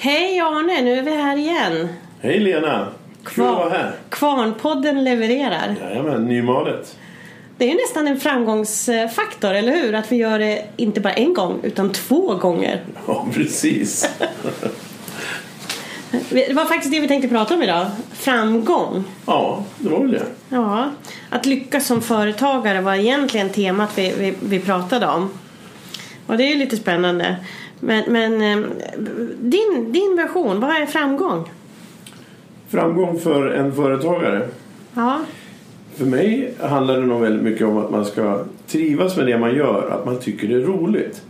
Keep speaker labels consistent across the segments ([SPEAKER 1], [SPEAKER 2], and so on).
[SPEAKER 1] Hej Arne, nu är vi här igen.
[SPEAKER 2] Hej Lena! Kul att vara här.
[SPEAKER 1] Kvarnpodden levererar.
[SPEAKER 2] Jajamän, nymalet.
[SPEAKER 1] Det är ju nästan en framgångsfaktor, eller hur? Att vi gör det inte bara en gång, utan två gånger.
[SPEAKER 2] Ja, precis.
[SPEAKER 1] Det var faktiskt det vi tänkte prata om idag. Framgång.
[SPEAKER 2] Ja, det var väl det.
[SPEAKER 1] Ja, att lyckas som företagare var egentligen temat vi, vi, vi pratade om. Och det är ju lite spännande. Men, men eh, din, din version, vad är framgång?
[SPEAKER 2] Framgång för en företagare.
[SPEAKER 1] Ja,
[SPEAKER 2] För mig handlar det nog väldigt mycket om att man ska trivas med det man gör, att man tycker det är roligt.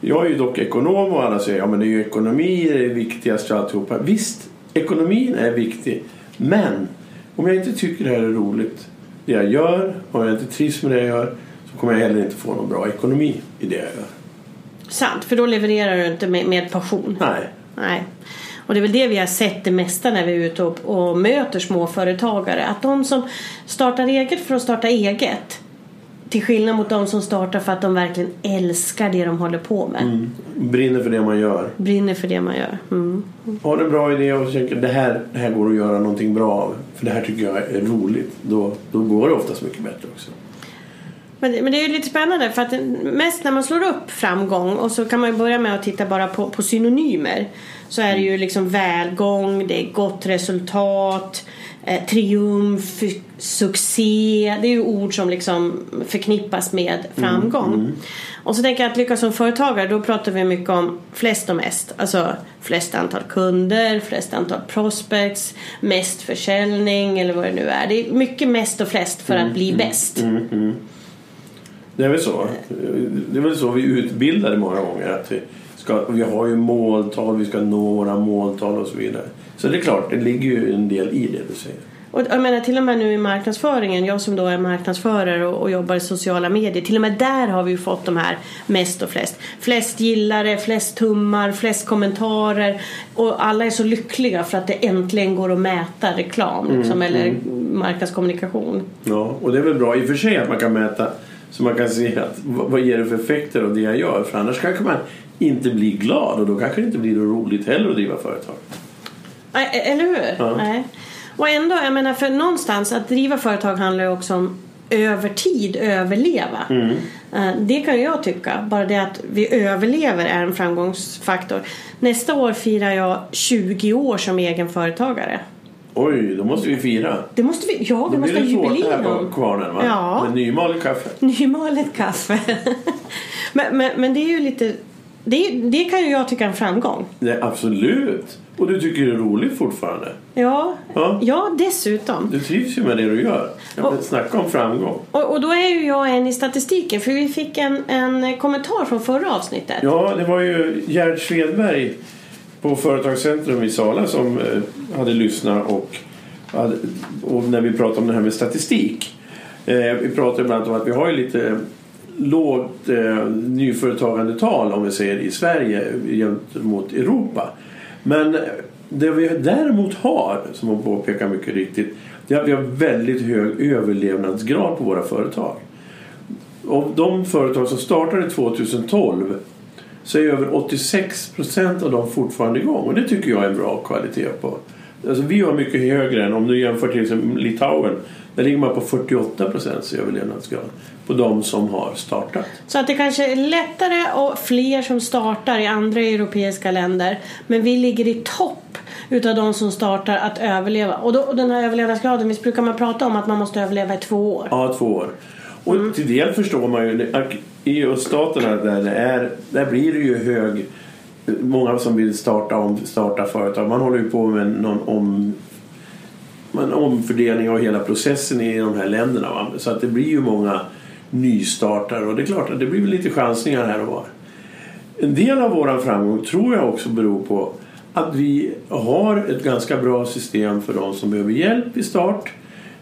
[SPEAKER 2] Jag är ju dock ekonom och alla säger ja men det är ju ekonomi det är det viktigaste alltihopa. Visst, ekonomin är viktig. Men om jag inte tycker det här är roligt, det jag gör, och jag inte trivs med det jag gör, så kommer jag heller inte få någon bra ekonomi i det jag gör.
[SPEAKER 1] Sant. För då levererar du inte med, med passion.
[SPEAKER 2] Nej,
[SPEAKER 1] Nej. Och det är väl det vi har sett det mesta när vi är ute och, och möter småföretagare. Att de som startar eget för att starta eget till skillnad mot de som startar för att de verkligen älskar det de håller på med.
[SPEAKER 2] brinner för det man gör.
[SPEAKER 1] Brinner för det man gör. Mm.
[SPEAKER 2] Har en bra idé och tänker det här, det här går att göra någonting bra av. För det här tycker jag är roligt. Då, då går det oftast mycket bättre också.
[SPEAKER 1] Men, det- men det är ju lite spännande för att mest när man slår upp framgång och så kan man ju börja med att titta bara på, på synonymer. Så är det ju liksom välgång, det är gott resultat, eh, triumf, succé. Det är ju ord som liksom förknippas med framgång. Och så tänker jag att lyckas som företagare då pratar vi mycket om flest och mest. Alltså flest antal kunder, flest antal prospects, mest försäljning eller vad det nu är. Det är mycket mest och flest för att bli bäst.
[SPEAKER 2] Det är väl så. Det är väl så vi utbildar många gånger. Att vi, ska, vi har ju måltal, vi ska nå våra måltal och så vidare. Så det är klart, det ligger ju en del i det du säger.
[SPEAKER 1] Och jag menar till och med nu i marknadsföringen, jag som då är marknadsförare och, och jobbar i sociala medier, till och med där har vi ju fått de här mest och flest. Flest gillare, flest tummar, flest kommentarer och alla är så lyckliga för att det äntligen går att mäta reklam liksom, eller marknadskommunikation.
[SPEAKER 2] Ja, och det är väl bra i och för sig att man kan mäta så man kan se att, vad, ger det för effekter av det jag gör. För annars kanske man inte blir glad och då kanske det inte blir roligt heller att driva företag.
[SPEAKER 1] Nej, Eller hur?
[SPEAKER 2] Ja.
[SPEAKER 1] Nej. Och ändå, jag menar för någonstans att driva företag handlar ju också om över tid överleva. Eh, Det kan jag tycka. Bara det att vi överlever är en framgångsfaktor. Nästa år firar jag 20 år som egen företagare.
[SPEAKER 2] Oj, då måste vi fira.
[SPEAKER 1] Det måste vi, ja, vi
[SPEAKER 2] Då
[SPEAKER 1] måste ha
[SPEAKER 2] det tårta här på
[SPEAKER 1] jubileum.
[SPEAKER 2] kvarnen va?
[SPEAKER 1] Ja.
[SPEAKER 2] Med nymalet kaffe.
[SPEAKER 1] Nymalet kaffe. men, men, men det är ju lite, det, det kan ju jag tycka är en framgång.
[SPEAKER 2] Det, absolut. Och du tycker det är roligt fortfarande.
[SPEAKER 1] Ja,
[SPEAKER 2] Ja.
[SPEAKER 1] ja dessutom.
[SPEAKER 2] Du trivs ju med det du gör. Men snacka om framgång.
[SPEAKER 1] Och, och då är ju jag en i statistiken för vi fick en, en kommentar från förra avsnittet.
[SPEAKER 2] Ja, det var ju Gerd Svedberg på Företagscentrum i Sala som eh, hade lyssnat och, och när vi pratade om det här med statistik. Eh, vi pratade bland annat om att vi har ju lite lågt eh, nyföretagandetal om vi säger i Sverige gentemot Europa. Men det vi däremot har, som hon påpekar mycket riktigt, det är att vi har väldigt hög överlevnadsgrad på våra företag. Av de företag som startade 2012 så är över 86 procent av dem fortfarande igång. Och det tycker jag är en bra kvalitet på. Alltså vi har mycket högre än om du jämför till exempel Litauen. Där ligger man på 48 procents överlevnadsgrad på de som har startat.
[SPEAKER 1] Så att det kanske är lättare och fler som startar i andra europeiska länder. Men vi ligger i topp utav de som startar att överleva. Och, då, och den här överlevnadsgraden, visst brukar man prata om att man måste överleva i två år?
[SPEAKER 2] Ja, två år. Och till del förstår man ju i öststaterna där det är, där blir det ju hög Många som vill starta, om, starta företag. Man håller ju på med någon om, en omfördelning av hela processen i de här länderna. Va? Så att det blir ju många nystartare och det är klart att det blir lite chansningar här och var. En del av våran framgång tror jag också beror på att vi har ett ganska bra system för de som behöver hjälp i start.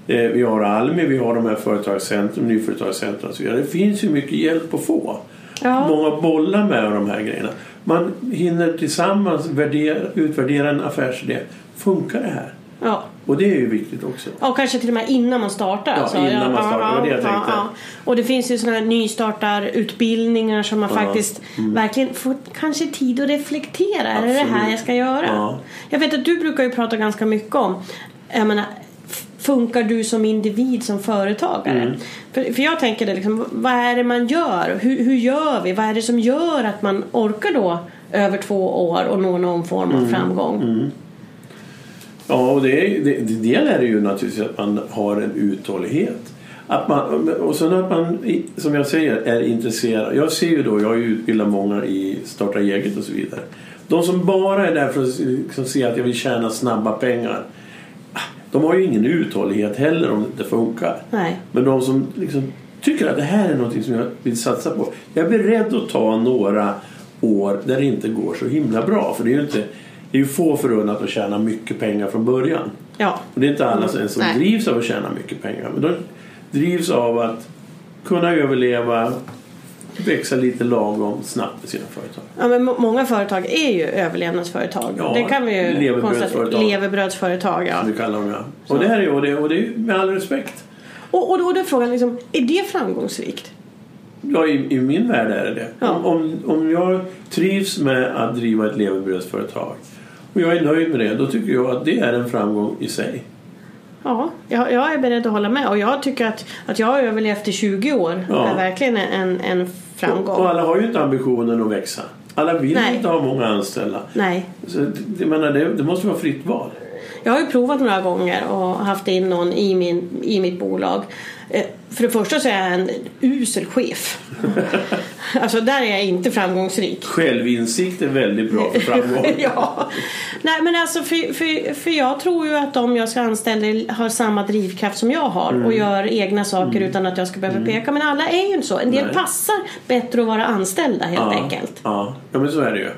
[SPEAKER 2] Eh, Vi har Almi, vi har de här företagscentrum, nyföretagscentrum och så vidare. Det finns ju mycket hjälp att få.
[SPEAKER 1] Ja.
[SPEAKER 2] Många bollar med de här grejerna. Man hinner tillsammans värdera, utvärdera en affärsidé. Funkar det här?
[SPEAKER 1] Ja.
[SPEAKER 2] Och det är ju viktigt också.
[SPEAKER 1] Och kanske till och med innan man startar.
[SPEAKER 2] Ja,
[SPEAKER 1] alltså.
[SPEAKER 2] innan man startar, det var det jag tänkte.
[SPEAKER 1] Och det finns ju sådana här nystartarutbildningar som man
[SPEAKER 2] Ja.
[SPEAKER 1] faktiskt
[SPEAKER 2] Mm.
[SPEAKER 1] verkligen får kanske tid att reflektera. Är det det här
[SPEAKER 2] Absolut.
[SPEAKER 1] jag ska göra?
[SPEAKER 2] Ja.
[SPEAKER 1] Jag vet att du brukar ju prata ganska mycket om jag menar, Funkar du som individ som företagare?
[SPEAKER 2] Mm.
[SPEAKER 1] För, för jag tänker det liksom, vad är det man gör? Hur, hur gör vi? Vad är det som gör att man orkar då över två år och nå någon form
[SPEAKER 2] Mm.
[SPEAKER 1] av framgång?
[SPEAKER 2] Ja, och det är, det, det är det ju naturligtvis att man har en uthållighet. Att man, och sen att man, som jag säger, är intresserad. Jag ser ju då, jag har ju utbildat många i starta eget och så vidare. De som bara är där för att liksom se att jag vill tjäna snabba pengar. De har ju ingen uthållighet heller om det inte funkar.
[SPEAKER 1] Nej.
[SPEAKER 2] Men de som liksom tycker att det här är något som jag vill satsa på. Jag är beredd att ta några år där det inte går så himla bra. För det är ju, inte, det är ju få förunnat att tjäna mycket pengar från början.
[SPEAKER 1] Ja.
[SPEAKER 2] Och det är inte alla som, som
[SPEAKER 1] Nej.
[SPEAKER 2] drivs av att tjäna mycket pengar. Men de drivs av att kunna överleva, växa lite lagom snabbt med sina företag.
[SPEAKER 1] Ja, men må- många företag är ju överlevnadsföretag.
[SPEAKER 2] Ja,
[SPEAKER 1] det kan vi ju
[SPEAKER 2] levebrödsföretag.
[SPEAKER 1] konstatera. Levebrödsföretag. Ja.
[SPEAKER 2] Som vi kallar dem ja. Och det här är och det, och det är med all respekt.
[SPEAKER 1] Och, och, då, och då är frågan liksom, är det framgångsrikt?
[SPEAKER 2] Ja, i, i min värld är det det.
[SPEAKER 1] Ja.
[SPEAKER 2] Om, om, om jag trivs med att driva ett levebrödsföretag och jag är nöjd med det, då tycker jag att det är en framgång i sig.
[SPEAKER 1] Ja, jag, jag är beredd att hålla med. Och jag tycker att, att jag har överlevt i 20 år
[SPEAKER 2] Ja.
[SPEAKER 1] är verkligen en, en framgång.
[SPEAKER 2] Och, och alla har ju inte ambitionen att växa. Alla vill
[SPEAKER 1] Nej.
[SPEAKER 2] inte ha många anställda.
[SPEAKER 1] Nej.
[SPEAKER 2] Så, det- jag menar, det, det måste vara fritt val.
[SPEAKER 1] Jag har ju provat några gånger och haft in någon i, min, i mitt bolag. Eh, För det första så är jag en usel chef. alltså där är jag inte framgångsrik.
[SPEAKER 2] Självinsikt är väldigt bra för framgång.
[SPEAKER 1] ja. Nej men alltså för, för, för jag tror ju att om jag ska anställa har samma drivkraft som jag har
[SPEAKER 2] Mm.
[SPEAKER 1] och gör egna saker utan att jag ska behöva peka. Men alla är ju inte så. En del
[SPEAKER 2] Nej.
[SPEAKER 1] passar bättre att vara anställda helt
[SPEAKER 2] ja,
[SPEAKER 1] enkelt.
[SPEAKER 2] Ja. ja, men så är det ju.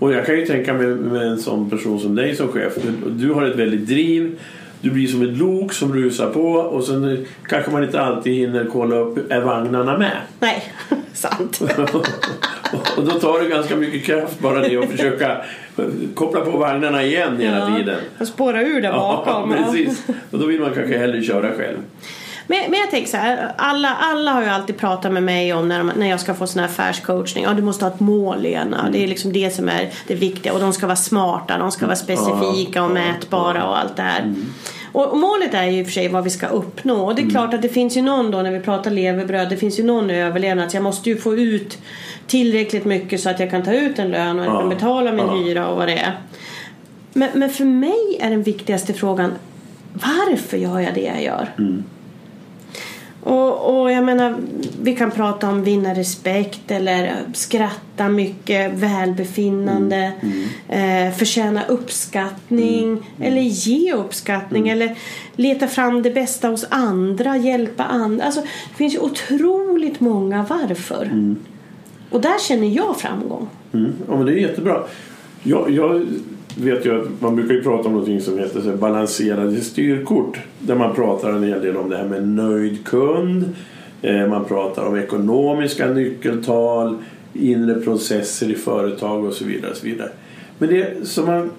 [SPEAKER 2] Och jag kan ju tänka mig med en sån person som dig som chef. Du, du har ett väldigt driv. Du blir som ett lok som rusar på och sen kanske man inte alltid hinner kolla upp, är vagnarna med?
[SPEAKER 1] Nej, sant.
[SPEAKER 2] och då tar det ganska mycket kraft bara det att försöka koppla på vagnarna igen hela tiden.
[SPEAKER 1] Och spåra ur där
[SPEAKER 2] Ja,
[SPEAKER 1] bakom. ja.
[SPEAKER 2] precis. Och då vill man kanske hellre köra själv.
[SPEAKER 1] Men, men jag tänker så här, alla, alla har ju alltid pratat med mig om när, de, när jag ska få sån här affärscoachning. Ja, du måste ha ett mål Lena. Det är liksom det som är det viktiga. Och de ska vara smarta, de ska vara specifika och mätbara och allt det här. Och, och målet är ju i och för sig vad vi ska uppnå. Och det är klart att det finns ju någon då när vi pratar levebröd. Det finns ju någon överlevnad. Så jag måste ju få ut tillräckligt mycket så att jag kan ta ut en lön och
[SPEAKER 2] Ja,
[SPEAKER 1] kan betala min
[SPEAKER 2] ja.
[SPEAKER 1] hyra och vad det är. Men, men för mig är den viktigaste frågan varför gör jag det jag gör? Och, och jag menar, vi kan prata om vinna respekt eller skratta mycket, välbefinnande, Eh, förtjäna uppskattning eller ge uppskattning eller leta fram det bästa hos andra, hjälpa andra. Alltså, det finns ju otroligt många varför. Och där känner jag framgång.
[SPEAKER 2] Mm. Ja, men det är jättebra. Jag, jag vet att man brukar ju prata om någonting som heter så balanserade styrkort. Där man pratar en hel del om det här med nöjd kund. Eh, man pratar om ekonomiska nyckeltal, inre processer i företag och så vidare. Och så vidare. Men det som man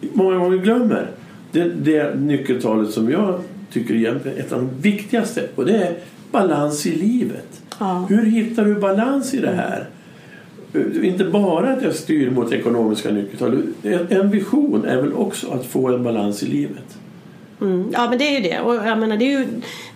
[SPEAKER 2] många gånger glömmer, det, det nyckeltalet som jag tycker egentligen är ett av de viktigaste och det är balans i livet.
[SPEAKER 1] Ja.
[SPEAKER 2] Hur hittar du balans i det här? Inte bara att jag styr mot ekonomiska nyckeltal. En vision är väl också att få en balans i livet.
[SPEAKER 1] Mm, ja men det är ju det. Och jag menar, det, är ju,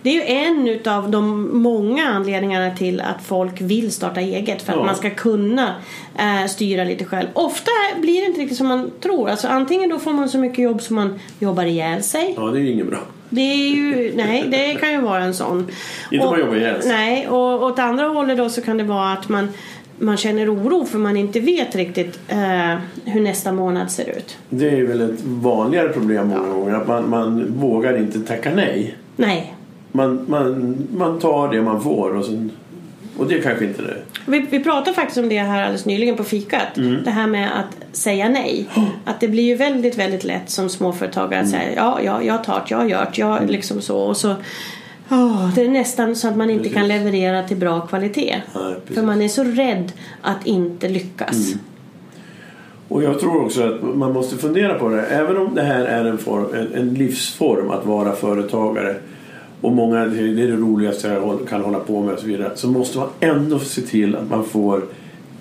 [SPEAKER 1] det är ju en utav de många anledningarna till att folk vill starta eget. För att
[SPEAKER 2] Ja.
[SPEAKER 1] man ska kunna eh, styra lite själv. Ofta blir det inte riktigt som man tror. Alltså, antingen då får man så mycket jobb som man jobbar ihjäl sig.
[SPEAKER 2] Ja, det är ju inget bra.
[SPEAKER 1] Det är ju, nej, det kan ju vara en sån.
[SPEAKER 2] Inte
[SPEAKER 1] Och-
[SPEAKER 2] man jobbar ihjäl sig.
[SPEAKER 1] Nej, och åt andra hållet då så kan det vara att man, man känner oro för man inte vet riktigt eh, hur nästa månad ser ut.
[SPEAKER 2] Det är väl ett vanligare problem många gånger att man, man vågar inte tacka nej.
[SPEAKER 1] Nej.
[SPEAKER 2] Man, man, man tar det man får och, sen, och det är kanske inte det.
[SPEAKER 1] Vi, vi pratade faktiskt om det här alldeles nyligen på fikat.
[SPEAKER 2] Mm.
[SPEAKER 1] Det här med att säga nej. Att det blir ju väldigt, väldigt lätt som småföretagare att
[SPEAKER 2] Mm.
[SPEAKER 1] säga ja, ja, jag tar det, jag har gjort, jag liksom så. Och så åh, det är nästan så att man inte kan
[SPEAKER 2] Precis.
[SPEAKER 1] leverera till bra kvalitet.
[SPEAKER 2] Nej.
[SPEAKER 1] För man är så rädd att inte lyckas.
[SPEAKER 2] Mm. Och jag tror också att man måste fundera på det. Även om det här är en, form, en livsform att vara företagare och många, det är det roligaste jag kan hålla på med och så vidare. Så måste man ändå se till att man får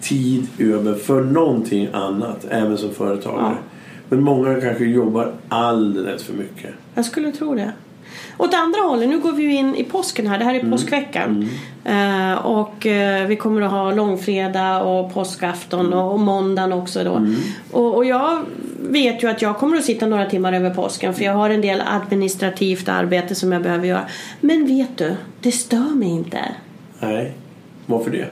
[SPEAKER 2] tid över för någonting annat även som företagare.
[SPEAKER 1] Ja.
[SPEAKER 2] Men många kanske jobbar alldeles för mycket.
[SPEAKER 1] Jag skulle tro det. Åt andra hållet, nu går vi ju in i påsken här. Det här är påskveckan. Eh, och eh, vi kommer att ha långfredag och påskafton och, och måndagen också då. Och, och jag vet ju att jag kommer att sitta några timmar över påsken för jag har en del administrativt arbete som jag behöver göra. Men vet du, det stör mig inte.
[SPEAKER 2] Nej, varför det?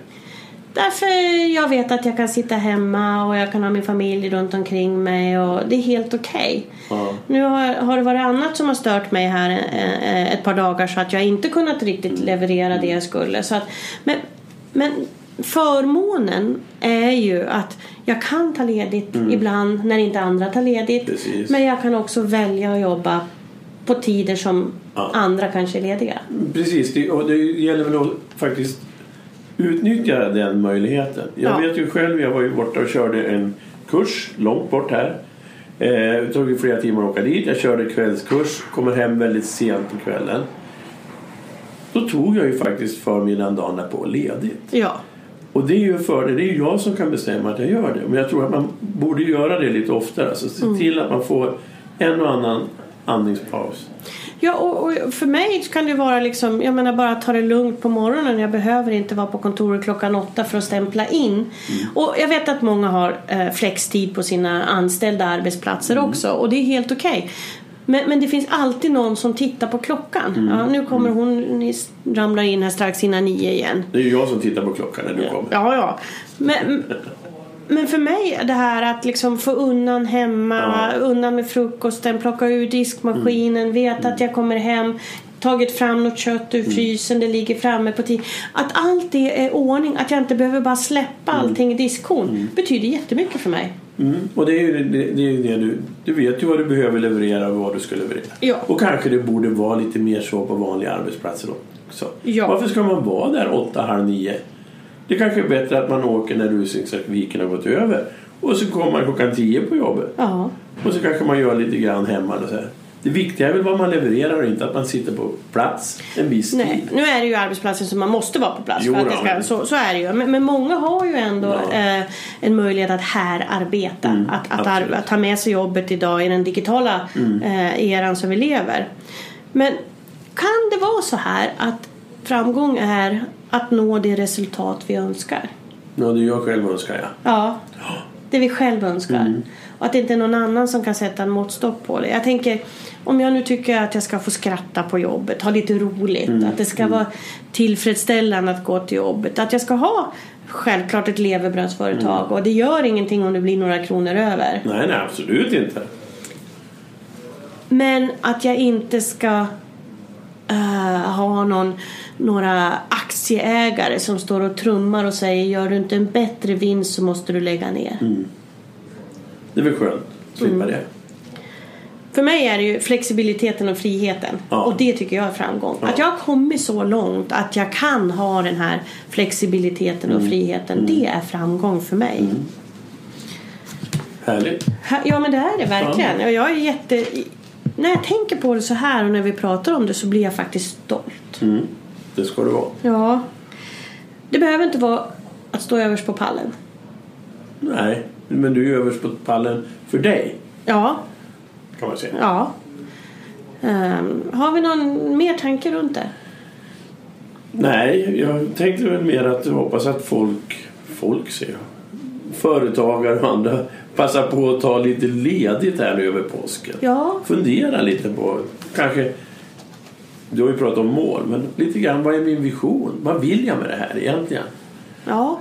[SPEAKER 1] Därför jag vet att jag kan sitta hemma och jag kan ha min familj runt omkring mig och det är helt okej.
[SPEAKER 2] Ja.
[SPEAKER 1] Nu har, har det varit annat som har stört mig här eh, ett par dagar så att jag inte kunnat riktigt leverera det jag skulle. Så att, men, men förmånen är ju att jag kan ta ledigt ibland när inte andra tar ledigt.
[SPEAKER 2] Precis.
[SPEAKER 1] Men jag kan också välja att jobba på tider som
[SPEAKER 2] Ja.
[SPEAKER 1] andra kanske är lediga.
[SPEAKER 2] Precis, det, och det gäller väl att faktiskt utnyttja den möjligheten. Jag
[SPEAKER 1] Ja.
[SPEAKER 2] vet ju själv, jag var ju borta och körde en kurs långt bort här. Eh, det tog ju flera timmar att åka dit. Jag körde kvällskurs, kommer hem väldigt sent på kvällen. Då tog jag ju faktiskt förmiddagen dagen därpå ledigt.
[SPEAKER 1] Ja.
[SPEAKER 2] Och det är ju för det, det är ju jag som kan bestämma att jag gör det. Men jag tror att man borde göra det lite oftare. Alltså se
[SPEAKER 1] Mm.
[SPEAKER 2] till att man får en och annan andningspaus.
[SPEAKER 1] Ja, och, och för mig kan det vara liksom, jag menar bara ta det lugnt på morgonen. Jag behöver inte vara på kontoret klockan åtta för att stämpla in. Och jag vet att många har eh, flextid på sina anställda arbetsplatser också och det är helt okej. Men, men det finns alltid någon som tittar på klockan. Ja, nu kommer hon, ni ramlar in här strax innan nio igen.
[SPEAKER 2] Det är ju jag som tittar på klockan när du kommer.
[SPEAKER 1] Ja, ja. Men, men för mig det här att liksom få undan hemma, undan med frukosten, plocka ur diskmaskinen, veta att jag kommer hem, tagit fram något kött ur frysen, det ligger framme på tid. Att allt det är ordning, att jag inte behöver bara släppa allting i diskhon betyder jättemycket för mig.
[SPEAKER 2] Mm. Och det är ju det, det, är det du, du vet ju vad du behöver leverera och vad du ska leverera.
[SPEAKER 1] Ja.
[SPEAKER 2] Och kanske det borde vara lite mer så på vanliga arbetsplatser också.
[SPEAKER 1] Ja.
[SPEAKER 2] Varför ska man vara där åtta, halv nio? Det kanske är bättre att man åker när rusningstrafiken har gått över. Och så kommer man klockan tio på jobbet.
[SPEAKER 1] Ja,
[SPEAKER 2] Och så kanske man gör lite grann hemma. Och så här. Det viktiga är väl vad man levererar och inte att man sitter på plats en viss
[SPEAKER 1] nej.
[SPEAKER 2] tid.
[SPEAKER 1] Nu är det ju arbetsplatsen som man måste vara på plats
[SPEAKER 2] Jo
[SPEAKER 1] för att det ska, så, så är det ju. Men, men många har ju ändå
[SPEAKER 2] Ja.
[SPEAKER 1] eh, en möjlighet att här arbeta.
[SPEAKER 2] Mm,
[SPEAKER 1] att, att, ar- att ta med sig jobbet idag i den digitala
[SPEAKER 2] Mm.
[SPEAKER 1] eh, eran som vi lever. Men kan det vara så här att framgång är att nå det resultat vi önskar?
[SPEAKER 2] Ja, det jag själv önskar jag.
[SPEAKER 1] Ja, det vi själv önskar.
[SPEAKER 2] Mm.
[SPEAKER 1] Och att det inte är någon annan som kan sätta en måttstock på det. Jag tänker, om jag nu tycker att jag ska få skratta på jobbet, ha lite roligt,
[SPEAKER 2] Mm.
[SPEAKER 1] att det ska vara tillfredsställande att gå till jobbet, att jag ska ha självklart ett levebrödsföretag
[SPEAKER 2] Mm.
[SPEAKER 1] och det gör ingenting om det blir några kronor över.
[SPEAKER 2] Nej, nej, absolut inte.
[SPEAKER 1] Men att jag inte ska eh, ha någon, några aktieägare som står och trummar och säger gör du inte en bättre vinst så måste du lägga ner.
[SPEAKER 2] Det är väl skönt att slippa
[SPEAKER 1] Mm.
[SPEAKER 2] det.
[SPEAKER 1] För mig är det ju flexibiliteten och friheten.
[SPEAKER 2] Ja.
[SPEAKER 1] Och det tycker jag är framgång.
[SPEAKER 2] Ja.
[SPEAKER 1] Att jag har kommit så långt att jag kan ha den här flexibiliteten
[SPEAKER 2] Mm.
[SPEAKER 1] och friheten. Det är framgång för mig.
[SPEAKER 2] Härligt.
[SPEAKER 1] Ha- Ja men det är det verkligen. Och jag är jätte... När jag tänker på det så här och när vi pratar om det så blir jag faktiskt stolt.
[SPEAKER 2] Mm. Det ska det vara.
[SPEAKER 1] Ja. Det behöver inte vara att stå överst på pallen.
[SPEAKER 2] Nej, men du är överst på pallen för dig.
[SPEAKER 1] Ja,
[SPEAKER 2] Kan man säga.
[SPEAKER 1] ja. Ehm, har vi någon mer tanke runt det?
[SPEAKER 2] Nej, jag tänkte väl mer att jag hoppas att folk, folk ser jag, företagare och andra passar på att ta lite ledigt här över påsken.
[SPEAKER 1] Ja,
[SPEAKER 2] Fundera lite på, kanske, du har ju pratat om mål, men lite grann vad är min vision? Vad vill jag med det här egentligen?
[SPEAKER 1] Ja.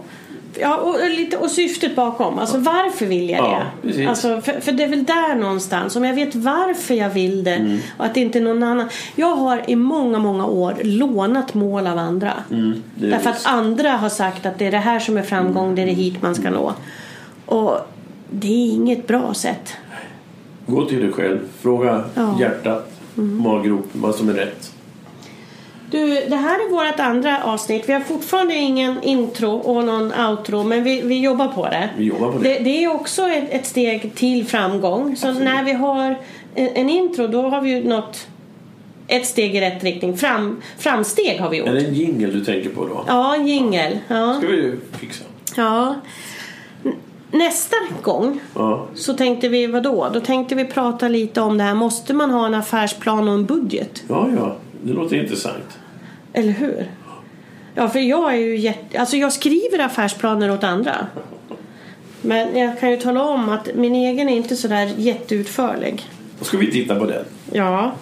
[SPEAKER 1] Ja, och, lite, och syftet bakom. Alltså varför vill jag
[SPEAKER 2] Ja,
[SPEAKER 1] det?
[SPEAKER 2] precis.
[SPEAKER 1] Alltså, för, för det är väl där någonstans. Om jag vet varför jag vill det
[SPEAKER 2] Mm.
[SPEAKER 1] och att det inte någon annan. Jag har i många, många år lånat mål av andra.
[SPEAKER 2] Mm,
[SPEAKER 1] Därför att
[SPEAKER 2] visst.
[SPEAKER 1] andra har sagt att det är det här som är framgång, det är det hit man ska nå. Och det är inget bra sätt.
[SPEAKER 2] Gå till dig själv, fråga
[SPEAKER 1] Ja.
[SPEAKER 2] hjärtat, maggropen, vad som är rätt.
[SPEAKER 1] Du, det här är vårt andra avsnitt. Vi har fortfarande ingen intro och någon outro, men vi, vi jobbar på det.
[SPEAKER 2] Vi jobbar på det.
[SPEAKER 1] Det, det är också ett, ett steg till framgång. Så
[SPEAKER 2] Absolut.
[SPEAKER 1] när vi har en, en intro, då har vi ju nått ett steg i rätt riktning. Fram, framsteg har vi gjort.
[SPEAKER 2] Är det en jingle du tänker på då?
[SPEAKER 1] Ja, en jingel. Ja.
[SPEAKER 2] ska vi fixa.
[SPEAKER 1] ja. Nästa gång
[SPEAKER 2] Ja.
[SPEAKER 1] så tänkte vi, vad då? Då tänkte vi prata lite om det här. Måste man ha en affärsplan och en budget?
[SPEAKER 2] ja, ja. Det låter intressant.
[SPEAKER 1] Eller hur? Ja, för jag är ju jätte... Alltså jag skriver affärsplaner åt andra. Men jag kan ju tala om att min egen är inte sådär jätteutförlig.
[SPEAKER 2] Då ska vi titta på den.
[SPEAKER 1] Ja.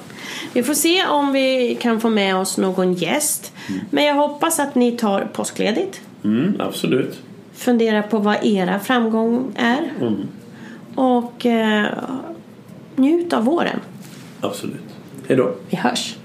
[SPEAKER 1] Vi får se om vi kan få med oss någon gäst. Men jag hoppas att ni tar påskledigt.
[SPEAKER 2] Mm, absolut.
[SPEAKER 1] Funderar på vad era framgång är.
[SPEAKER 2] Mm,
[SPEAKER 1] Och eh, njut av våren.
[SPEAKER 2] absolut. Hej då.
[SPEAKER 1] Vi hörs.